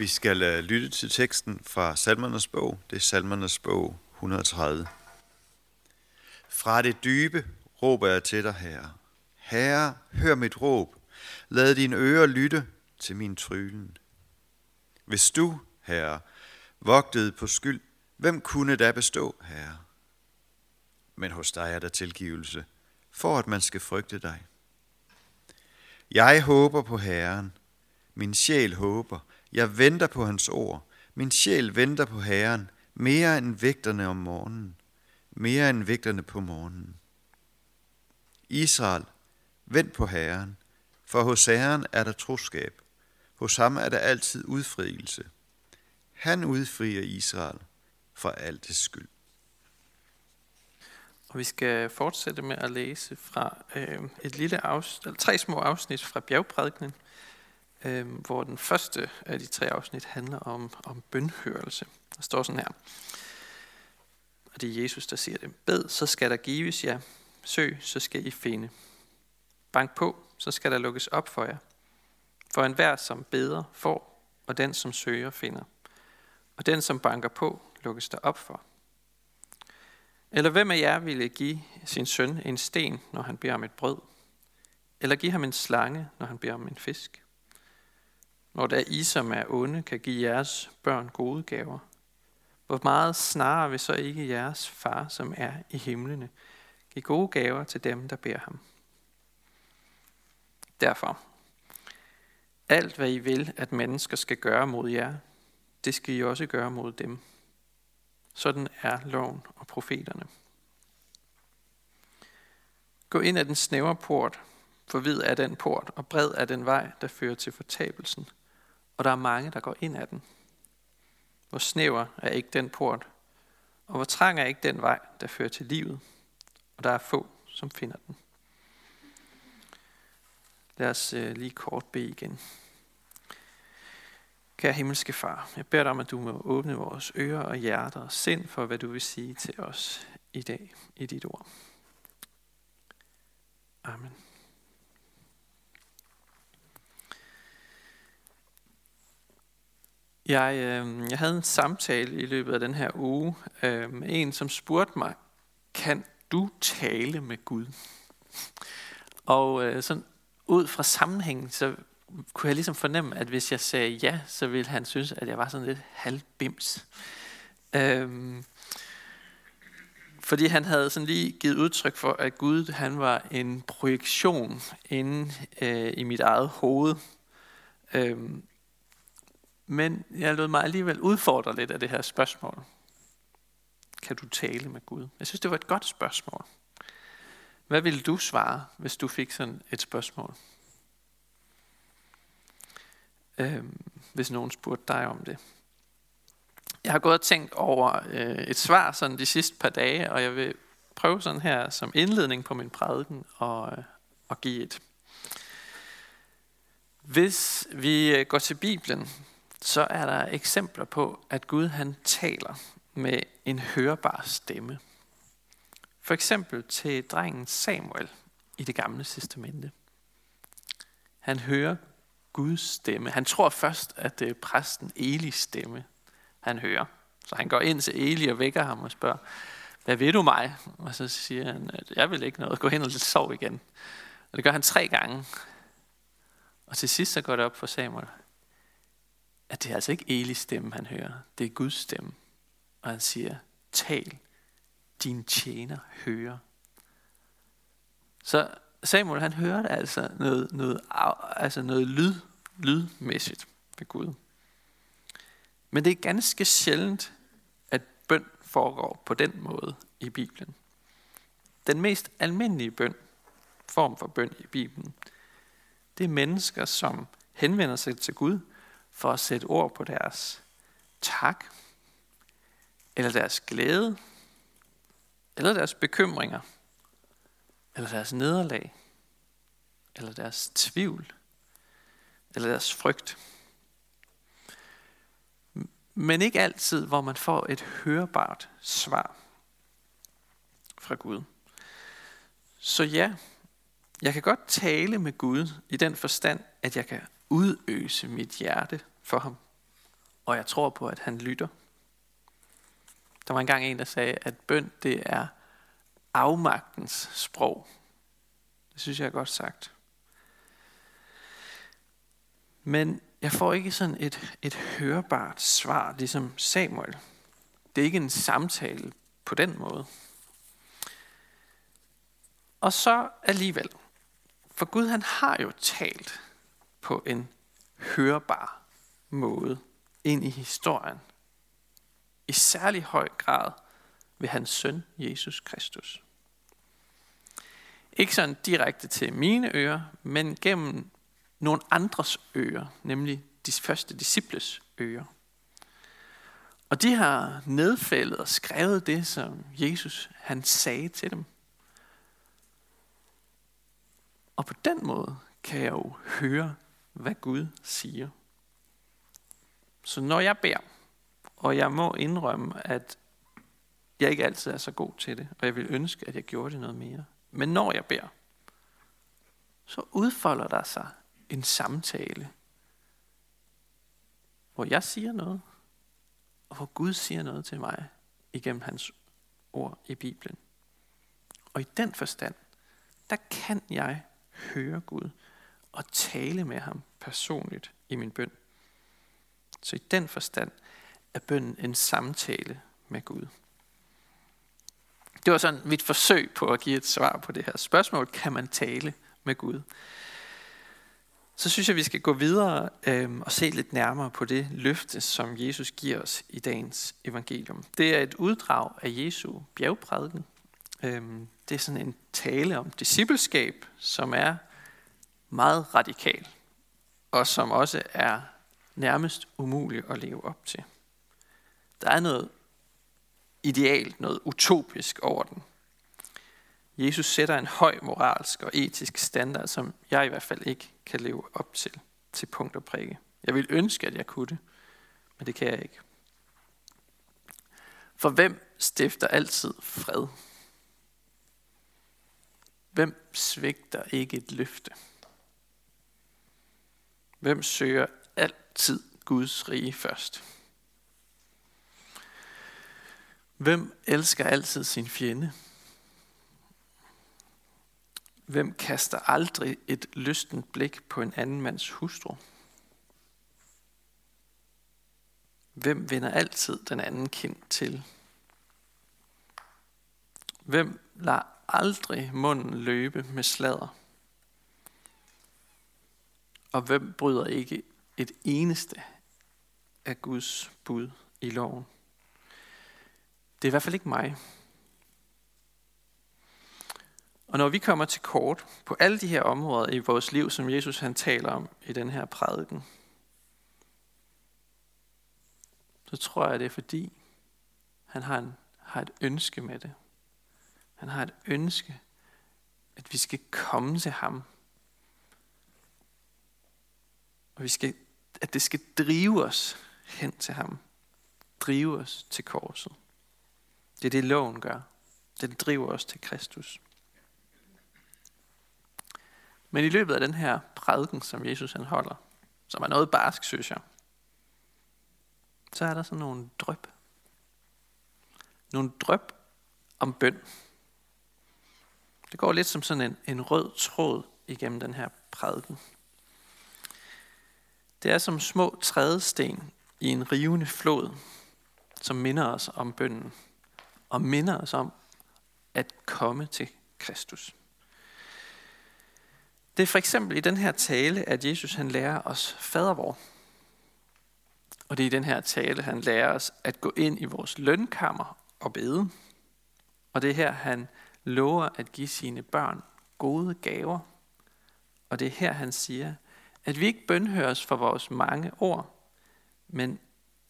Vi skal øh, lytte til teksten fra Salmernes bog. Det er Salmernes bog 130. Fra det dybe råber jeg til dig, Herre. Herre, hør mit råb. Lad dine ører lytte til min trylen. Hvis du, Herre, vogtede på skyld, hvem kunne da bestå, Herre? Men hos dig er der tilgivelse, for at man skal frygte dig. Jeg håber på Herren. Min sjæl håber. Jeg venter på hans ord. Min sjæl venter på Herren, mere end vægterne om morgenen. Mere end vægterne på morgenen. Israel, vent på Herren, for hos Herren er der troskab. Hos ham er der altid udfrielse. Han udfrier Israel fra alt det skyld. Og vi skal fortsætte med at læse fra øh, et lille afsnit, eller tre små afsnit fra bjergprædikenen, øh, hvor den første af de tre afsnit handler om, om bønhørelse. Der står sådan her. Og det er Jesus, der siger det. Bed, så skal der gives jer. Søg, så skal I finde. Bank på, så skal der lukkes op for jer. For enhver, som beder, får, og den, som søger, finder. Og den, som banker på, lukkes der op for. Eller hvem af jer ville give sin søn en sten, når han beder om et brød? Eller give ham en slange, når han beder om en fisk? Når der I, som er onde, kan give jeres børn gode gaver, hvor meget snarere vil så ikke jeres far, som er i himlene, give gode gaver til dem, der beder ham? Derfor, alt hvad I vil, at mennesker skal gøre mod jer, det skal I også gøre mod dem. Sådan er loven og profeterne. Gå ind ad den snævre port, for vid er den port, og bred er den vej, der fører til fortabelsen. Og der er mange, der går ind ad den. Hvor snæver er ikke den port, og hvor trang er ikke den vej, der fører til livet. Og der er få, som finder den. Lad os øh, lige kort bede igen. Kære himmelske far, jeg beder dig om, at du må åbne vores ører og hjerter og sind for, hvad du vil sige til os i dag i dit ord. Amen. Jeg, øh, jeg havde en samtale i løbet af den her uge øh, med en, som spurgte mig, kan du tale med Gud? Og øh, sådan ud fra sammenhængen, så kunne jeg ligesom fornemme, at hvis jeg sagde ja, så ville han synes, at jeg var sådan lidt halvbims. Øhm, fordi han havde sådan lige givet udtryk for, at Gud han var en projektion inde øh, i mit eget hoved. Øhm, men jeg lod mig alligevel udfordre lidt af det her spørgsmål. Kan du tale med Gud? Jeg synes, det var et godt spørgsmål. Hvad ville du svare, hvis du fik sådan et spørgsmål? Øhm, hvis nogen spurgte dig om det. Jeg har gået og tænkt over øh, et svar sådan de sidste par dage, og jeg vil prøve sådan her som indledning på min prædiken og, øh, og give et. Hvis vi øh, går til Bibelen, så er der eksempler på, at Gud han taler med en hørbar stemme. For eksempel til drengen Samuel i det gamle testamente. Han hører Guds stemme. Han tror først, at det er præsten Elis stemme, han hører. Så han går ind til Eli og vækker ham og spørger, hvad ved du mig? Og så siger han, at jeg vil ikke noget, gå hen og lidt sov igen. Og det gør han tre gange. Og til sidst så går det op for Samuel, at det er altså ikke Elis stemme, han hører. Det er Guds stemme. Og han siger, tal, din tjener hører. Så Samuel han hørte altså noget, noget, altså noget lyd, lydmæssigt ved Gud. Men det er ganske sjældent, at bøn foregår på den måde i Bibelen. Den mest almindelige bøn, form for bøn i Bibelen, det er mennesker, som henvender sig til Gud for at sætte ord på deres tak, eller deres glæde, eller deres bekymringer, eller deres nederlag, eller deres tvivl, eller deres frygt. Men ikke altid, hvor man får et hørbart svar fra Gud. Så ja, jeg kan godt tale med Gud i den forstand, at jeg kan udøse mit hjerte for ham. og jeg tror på, at han lytter. Der var engang en, der sagde, at bøn det er afmagtens sprog. Det synes jeg er godt sagt. Men jeg får ikke sådan et, et hørbart svar, ligesom Samuel. Det er ikke en samtale på den måde. Og så alligevel. For Gud han har jo talt på en hørbar måde ind i historien. I særlig høj grad ved hans søn Jesus Kristus. Ikke sådan direkte til mine ører, men gennem nogle andres ører, nemlig de første disciples ører. Og de har nedfældet og skrevet det, som Jesus han sagde til dem. Og på den måde kan jeg jo høre, hvad Gud siger. Så når jeg beder, og jeg må indrømme, at jeg ikke altid er så god til det, og jeg vil ønske, at jeg gjorde det noget mere. Men når jeg beder, så udfolder der sig en samtale, hvor jeg siger noget, og hvor Gud siger noget til mig igennem hans ord i Bibelen. Og i den forstand, der kan jeg høre Gud og tale med ham personligt i min bøn. Så i den forstand er bønden en samtale med Gud. Det var sådan mit forsøg på at give et svar på det her spørgsmål. Kan man tale med Gud? Så synes jeg, vi skal gå videre øh, og se lidt nærmere på det løfte, som Jesus giver os i dagens evangelium. Det er et uddrag af Jesu bjergprædiken. Øh, det er sådan en tale om discipleskab, som er meget radikal, og som også er nærmest umulig at leve op til. Der er noget idealt, noget utopisk over den. Jesus sætter en høj moralsk og etisk standard, som jeg i hvert fald ikke kan leve op til, til punkt og prikke. Jeg vil ønske, at jeg kunne det, men det kan jeg ikke. For hvem stifter altid fred? Hvem svigter ikke et løfte? Hvem søger altid Guds rige først? Hvem elsker altid sin fjende? Hvem kaster aldrig et lystent blik på en anden mands hustru? Hvem vender altid den anden kind til? Hvem lader aldrig munden løbe med sladder? Og hvem bryder ikke et eneste af Guds bud i loven? Det er i hvert fald ikke mig. Og når vi kommer til kort på alle de her områder i vores liv, som Jesus han taler om i den her prædiken, så tror jeg, det er fordi, han har, en, har et ønske med det. Han har et ønske, at vi skal komme til ham. Og vi skal, at det skal drive os hen til ham. Drive os til korset. Det er det, loven gør. Den driver os til Kristus. Men i løbet af den her prædiken, som Jesus han holder, som er noget barsk, synes jeg, så er der sådan nogle drøb. Nogle drøb om bøn. Det går lidt som sådan en, en rød tråd igennem den her prædiken. Det er som små trædesten i en rivende flod, som minder os om bønden, og minder os om at komme til Kristus. Det er for eksempel i den her tale, at Jesus han lærer os fadervor. Og det er i den her tale, han lærer os at gå ind i vores lønkammer og bede. Og det er her, han lover at give sine børn gode gaver. Og det er her, han siger, at vi ikke bønhøres for vores mange ord, men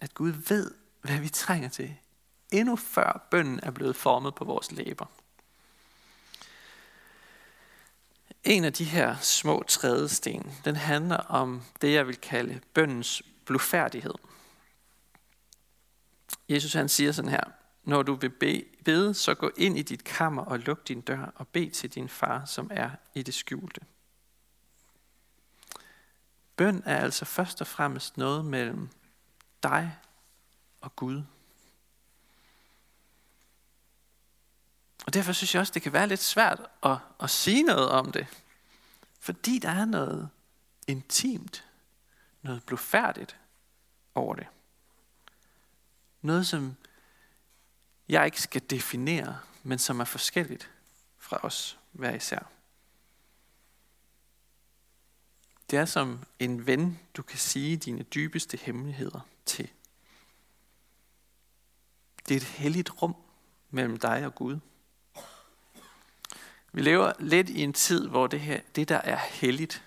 at Gud ved, hvad vi trænger til, endnu før bønnen er blevet formet på vores læber. En af de her små trædesten, den handler om det, jeg vil kalde bøndens blufærdighed. Jesus han siger sådan her, når du vil bede, så gå ind i dit kammer og luk din dør og bed til din far, som er i det skjulte. Bøn er altså først og fremmest noget mellem dig og Gud. Og derfor synes jeg også, det kan være lidt svært at, at sige noget om det. Fordi der er noget intimt, noget blufærdigt over det. Noget, som jeg ikke skal definere, men som er forskelligt fra os hver især. Det er som en ven, du kan sige dine dybeste hemmeligheder til. Det er et helligt rum mellem dig og Gud. Vi lever lidt i en tid, hvor det, her, det der er helligt,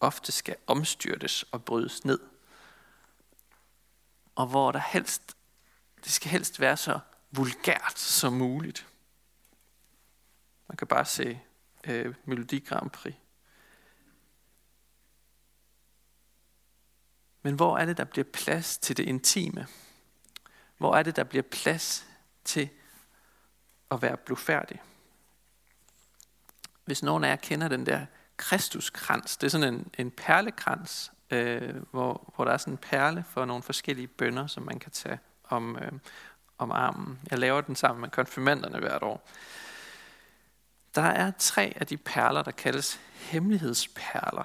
ofte skal omstyrtes og brydes ned. Og hvor der helst, det skal helst være så vulgært som muligt. Man kan bare se øh, Melodi Grand Prix. Men hvor er det, der bliver plads til det intime? Hvor er det, der bliver plads til at være blufærdig? Hvis nogen af jer kender den der Kristuskrans, det er sådan en, en perlekrans, øh, hvor, hvor der er sådan en perle for nogle forskellige bønder, som man kan tage om, øh, om armen. Jeg laver den sammen med konfirmanderne hvert år. Der er tre af de perler, der kaldes hemmelighedsperler.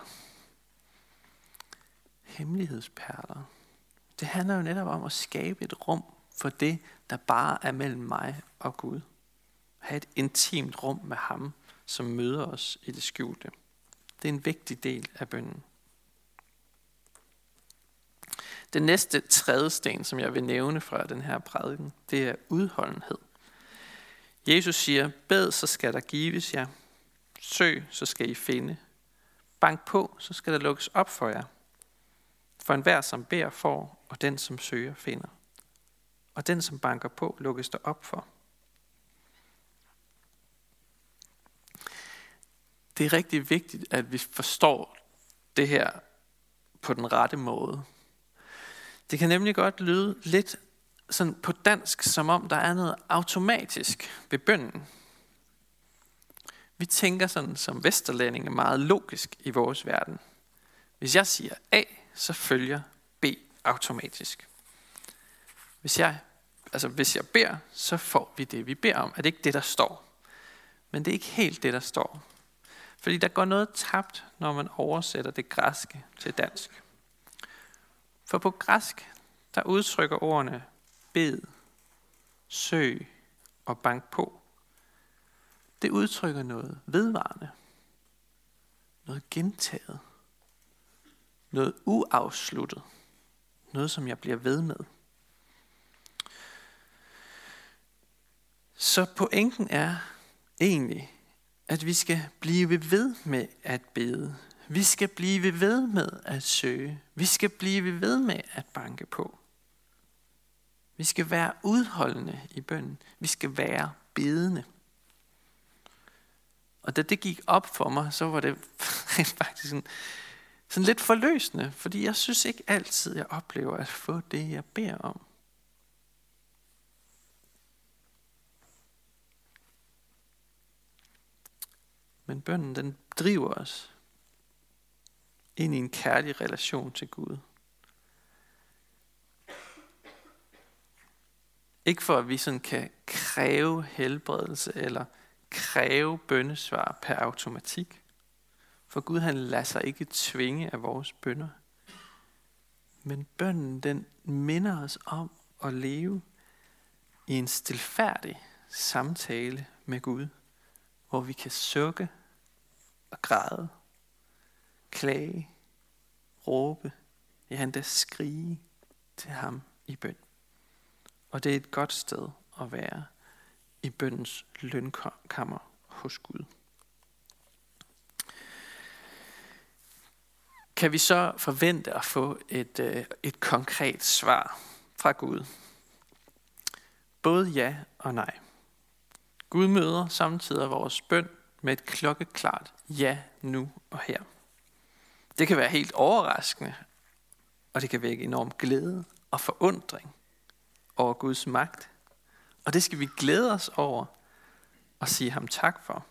Hemmelighedsperler. Det handler jo netop om at skabe et rum for det, der bare er mellem mig og Gud. Have et intimt rum med ham, som møder os i det skjulte. Det er en vigtig del af bønnen. Den næste tredje sten, som jeg vil nævne fra den her prædiken, det er udholdenhed. Jesus siger, bed, så skal der gives jer. Søg, så skal I finde. Bank på, så skal der lukkes op for jer. For enhver, som beder, får, og den, som søger, finder. Og den, som banker på, lukkes der op for. Det er rigtig vigtigt, at vi forstår det her på den rette måde. Det kan nemlig godt lyde lidt sådan på dansk, som om der er noget automatisk ved bønden. Vi tænker sådan som vesterlændinge meget logisk i vores verden. Hvis jeg siger A, så følger B automatisk. Hvis jeg, altså hvis jeg beder, så får vi det, vi beder om. Er det ikke det, der står? Men det er ikke helt det, der står. Fordi der går noget tabt, når man oversætter det græske til dansk. For på græsk, der udtrykker ordene bed, søg og bank på. Det udtrykker noget vedvarende. Noget gentaget. Noget uafsluttet. Noget, som jeg bliver ved med. Så pointen er egentlig, at vi skal blive ved med at bede. Vi skal blive ved med at søge. Vi skal blive ved med at banke på. Vi skal være udholdende i bønden. Vi skal være bedende. Og da det gik op for mig, så var det faktisk sådan, sådan lidt forløsende, fordi jeg synes ikke altid, jeg oplever at få det, jeg beder om. Men bønden, den driver os ind i en kærlig relation til Gud. Ikke for at vi sådan kan kræve helbredelse eller kræve bøndesvar per automatik. For Gud han lader sig ikke tvinge af vores bønder. Men bønnen den minder os om at leve i en stilfærdig samtale med Gud, hvor vi kan sukke og græde, klage, råbe, ja han der skrige til ham i bøn. Og det er et godt sted at være i bøndens lønkammer hos Gud. Kan vi så forvente at få et, øh, et konkret svar fra Gud? Både ja og nej. Gud møder samtidig vores bøn med et klokkeklart ja nu og her. Det kan være helt overraskende, og det kan vække enorm glæde og forundring over Guds magt. Og det skal vi glæde os over og sige ham tak for.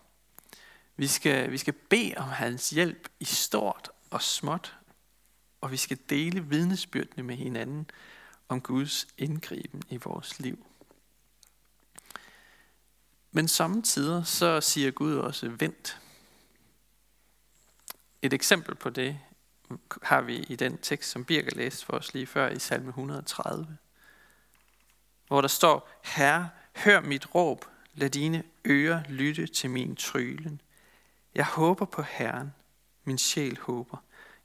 Vi skal, vi skal bede om hans hjælp i stort og småt, og vi skal dele vidnesbyrdene med hinanden om Guds indgriben i vores liv. Men samtidig så siger Gud også vent. Et eksempel på det har vi i den tekst, som Birger læste for os lige før i salme 130, hvor der står, Herre, hør mit råb, lad dine ører lytte til min trylen. Jeg håber på Herren, min sjæl håber.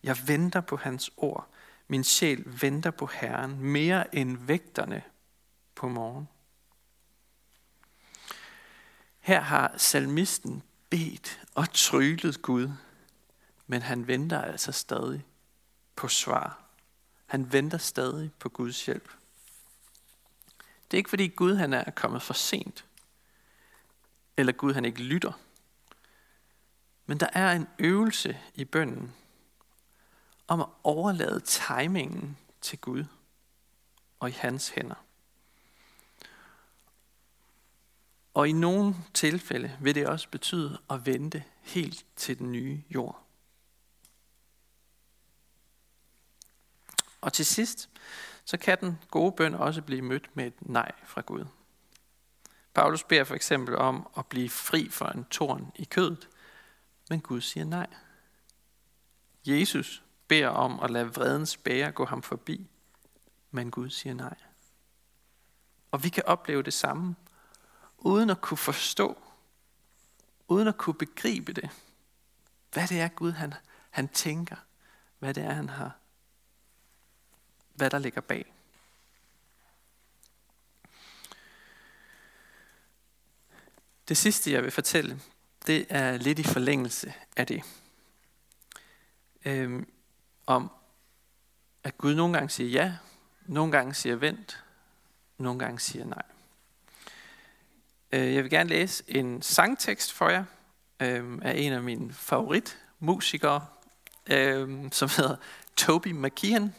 Jeg venter på hans ord. Min sjæl venter på Herren mere end vægterne på morgen. Her har salmisten bedt og trylet Gud, men han venter altså stadig på svar. Han venter stadig på Guds hjælp. Det er ikke fordi Gud han er kommet for sent, eller Gud han ikke lytter. Men der er en øvelse i bønden om at overlade timingen til Gud og i hans hænder. Og i nogle tilfælde vil det også betyde at vente helt til den nye jord. Og til sidst, så kan den gode bøn også blive mødt med et nej fra Gud. Paulus beder for eksempel om at blive fri for en torn i kødet, men Gud siger nej. Jesus beder om at lade vredens bære gå ham forbi, men Gud siger nej. Og vi kan opleve det samme, uden at kunne forstå, uden at kunne begribe det, hvad det er Gud han, han tænker, hvad det er han har, hvad der ligger bag. Det sidste, jeg vil fortælle, det er lidt i forlængelse af det. Øhm, om, at Gud nogle gange siger ja, nogle gange siger vent, nogle gange siger nej. Øh, jeg vil gerne læse en sangtekst for jer øh, af en af mine favoritmusikere, øh, som hedder Toby McKeon.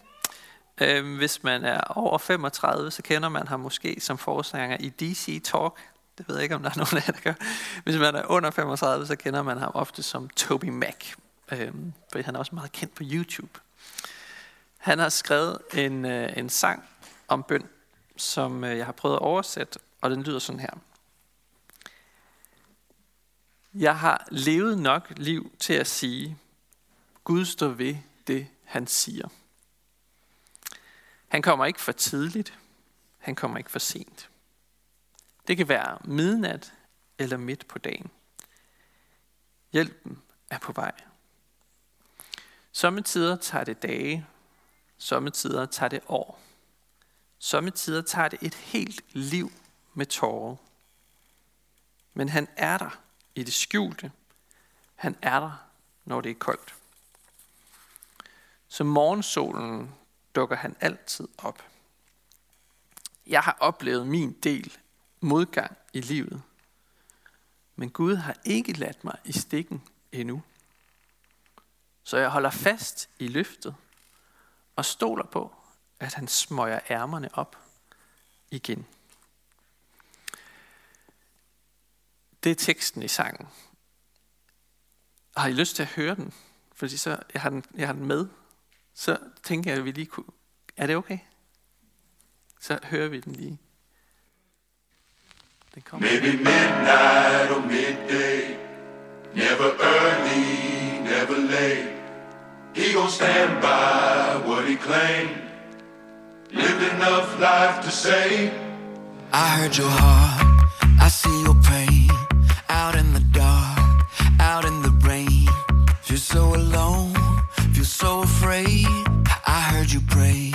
Øh, hvis man er over 35, så kender man ham måske som forsanger i DC Talk. Det ved jeg ikke, om der er nogen af jer, der gør. Hvis man er under 35, så kender man ham ofte som Toby Mac. Øh, for han er også meget kendt på YouTube. Han har skrevet en, øh, en sang om bøn, som øh, jeg har prøvet at oversætte, og den lyder sådan her. Jeg har levet nok liv til at sige, Gud står ved det, han siger. Han kommer ikke for tidligt, han kommer ikke for sent. Det kan være midnat eller midt på dagen. Hjælpen er på vej. Sommetider tager det dage, sommetider tager det år. Sommetider tager det et helt liv med tårer. Men han er der i det skjulte. Han er der, når det er koldt. Som morgensolen dukker han altid op. Jeg har oplevet min del modgang i livet. Men Gud har ikke ladt mig i stikken endnu. Så jeg holder fast i løftet og stoler på, at han smøger ærmerne op igen. Det er teksten i sangen. Har I lyst til at høre den? Fordi så, jeg har den, jeg har den med. Så tænker jeg, at vi lige kunne... Er det okay? Så hører vi den lige. Den kommer. Maybe midnight or midday. Never early, never late. He gon' stand by what he claimed. Lived enough life to say. I heard your heart. I see your pain. Out in the dark, out in the rain. Feel so alone, feel so afraid. I heard you pray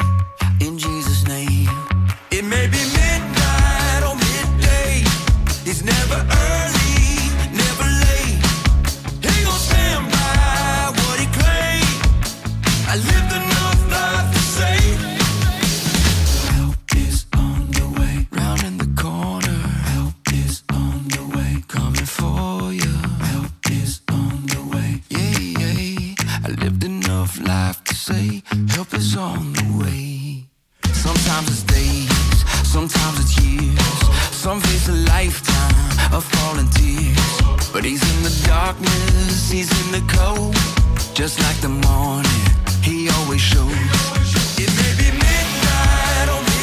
I lived enough life to say, help is on the way. Sometimes it's days, sometimes it's years. Some face a lifetime of falling tears. But he's in the darkness, he's in the cold. Just like the morning, he always shows. It may be midnight or midnight.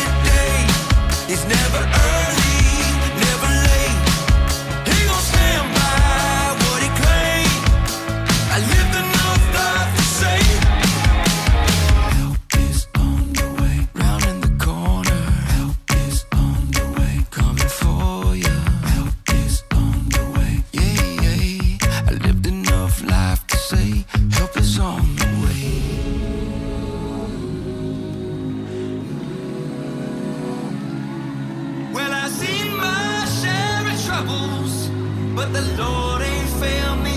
Troubles, but the Lord ain't failed me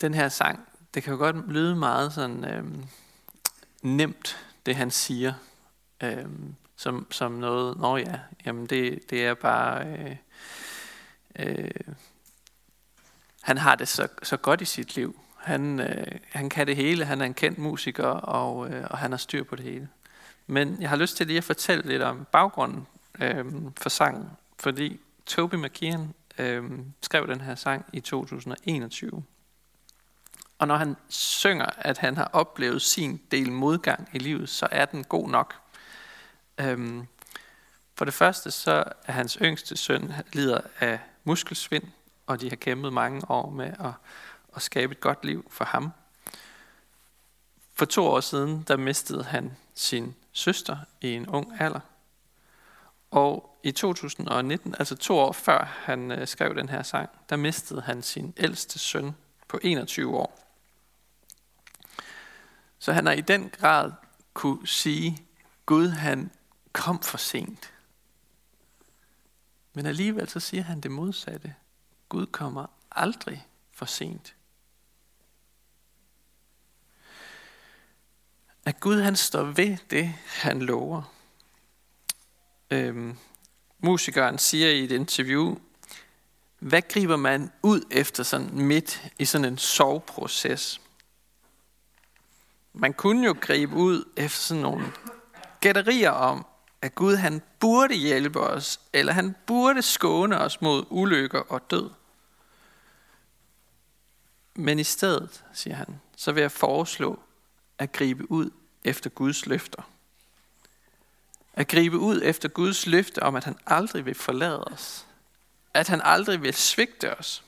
Den her sang, det kan jo godt lyde meget sådan øhm, nemt, det han siger. Øhm, som, som noget, nå ja, jamen det, det er bare... Øh, øh, han har det så, så godt i sit liv. Han, øh, han kan det hele, han er en kendt musiker, og, øh, og han har styr på det hele. Men jeg har lyst til lige at fortælle lidt om baggrunden øh, for sangen, fordi Toby McKeon øh, skrev den her sang i 2021. Og når han synger, at han har oplevet sin del modgang i livet, så er den god nok. Øhm, for det første, så er hans yngste søn lider af muskelsvind, og de har kæmpet mange år med at, at skabe et godt liv for ham. For to år siden, der mistede han sin søster i en ung alder. Og i 2019, altså to år før han øh, skrev den her sang, der mistede han sin ældste søn på 21 år. Så han har i den grad kunne sige, Gud han kom for sent. Men alligevel så siger han det modsatte. Gud kommer aldrig for sent. At Gud han står ved det, han lover. Øhm, musikeren siger i et interview, hvad griber man ud efter sådan midt i sådan en soveproces? Man kunne jo gribe ud efter sådan nogle gætterier om, at Gud han burde hjælpe os, eller han burde skåne os mod ulykker og død. Men i stedet, siger han, så vil jeg foreslå at gribe ud efter Guds løfter. At gribe ud efter Guds løfte om, at han aldrig vil forlade os. At han aldrig vil svigte os.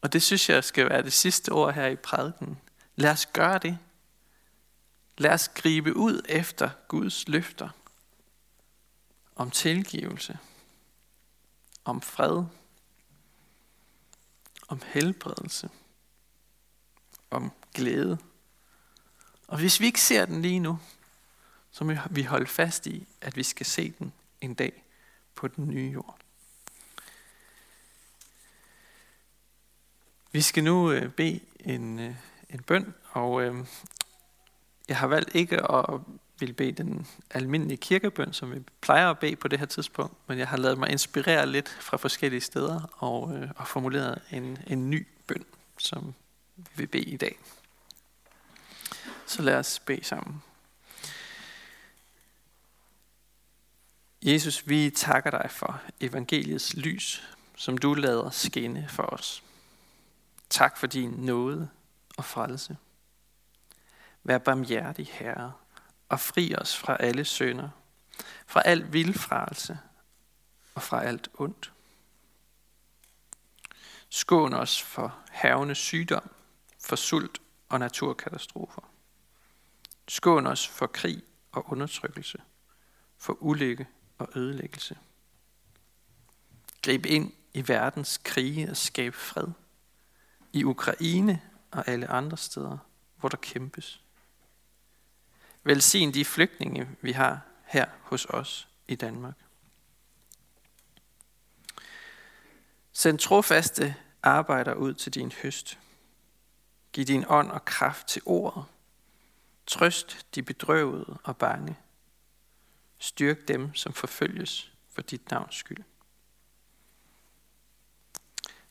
Og det synes jeg skal være det sidste ord her i prædiken. Lad os gøre det. Lad os gribe ud efter Guds løfter. Om tilgivelse. Om fred. Om helbredelse. Om glæde. Og hvis vi ikke ser den lige nu, så må vi holde fast i, at vi skal se den en dag på den nye jord. Vi skal nu øh, bede en, øh, en bøn, og øh, jeg har valgt ikke at vil bede den almindelige kirkebøn, som vi plejer at bede på det her tidspunkt, men jeg har lavet mig inspirere lidt fra forskellige steder og, øh, og formuleret en, en ny bøn, som vi vil bede i dag. Så lad os bede sammen. Jesus, vi takker dig for evangeliets lys, som du lader skinne for os. Tak for din nåde og frelse. Vær barmhjertig, Herre, og fri os fra alle sønder, fra al vildfrelse og fra alt ondt. Skån os for havne sygdom, for sult og naturkatastrofer. Skån os for krig og undertrykkelse, for ulykke og ødelæggelse. Grib ind i verdens krige og skab fred. I Ukraine og alle andre steder, hvor der kæmpes. Velsign de flygtninge, vi har her hos os i Danmark. Send trofaste arbejder ud til din høst. Giv din ånd og kraft til ordet. Trøst de bedrøvede og bange. Styrk dem, som forfølges for dit navns skyld.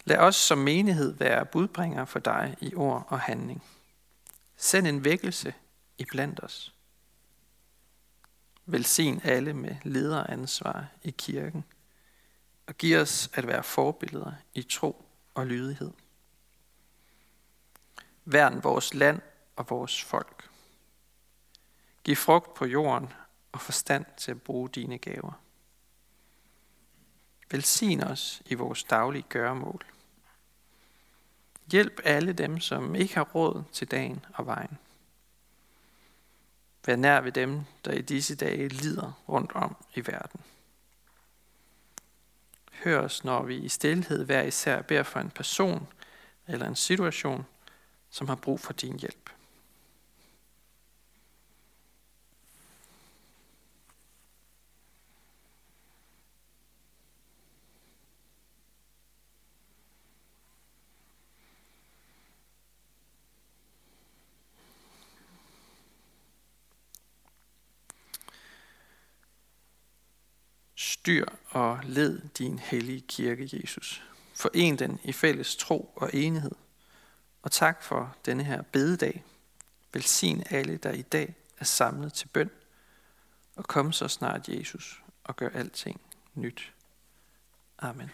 Lad os som menighed være budbringere for dig i ord og handling. Send en vækkelse i blandt os. Velsign alle med lederansvar i kirken, og giv os at være forbilleder i tro og lydighed. Værn vores land og vores folk. Giv frugt på jorden og forstand til at bruge dine gaver. Velsign os i vores daglige gøremål. Hjælp alle dem, som ikke har råd til dagen og vejen. Vær nær ved dem, der i disse dage lider rundt om i verden. Hør os, når vi i stillhed hver især beder for en person eller en situation, som har brug for din hjælp. Styr og led din hellige kirke, Jesus. Foren den i fælles tro og enhed. Og tak for denne her bededag. Velsign alle, der i dag er samlet til bøn. Og kom så snart, Jesus, og gør alting nyt. Amen.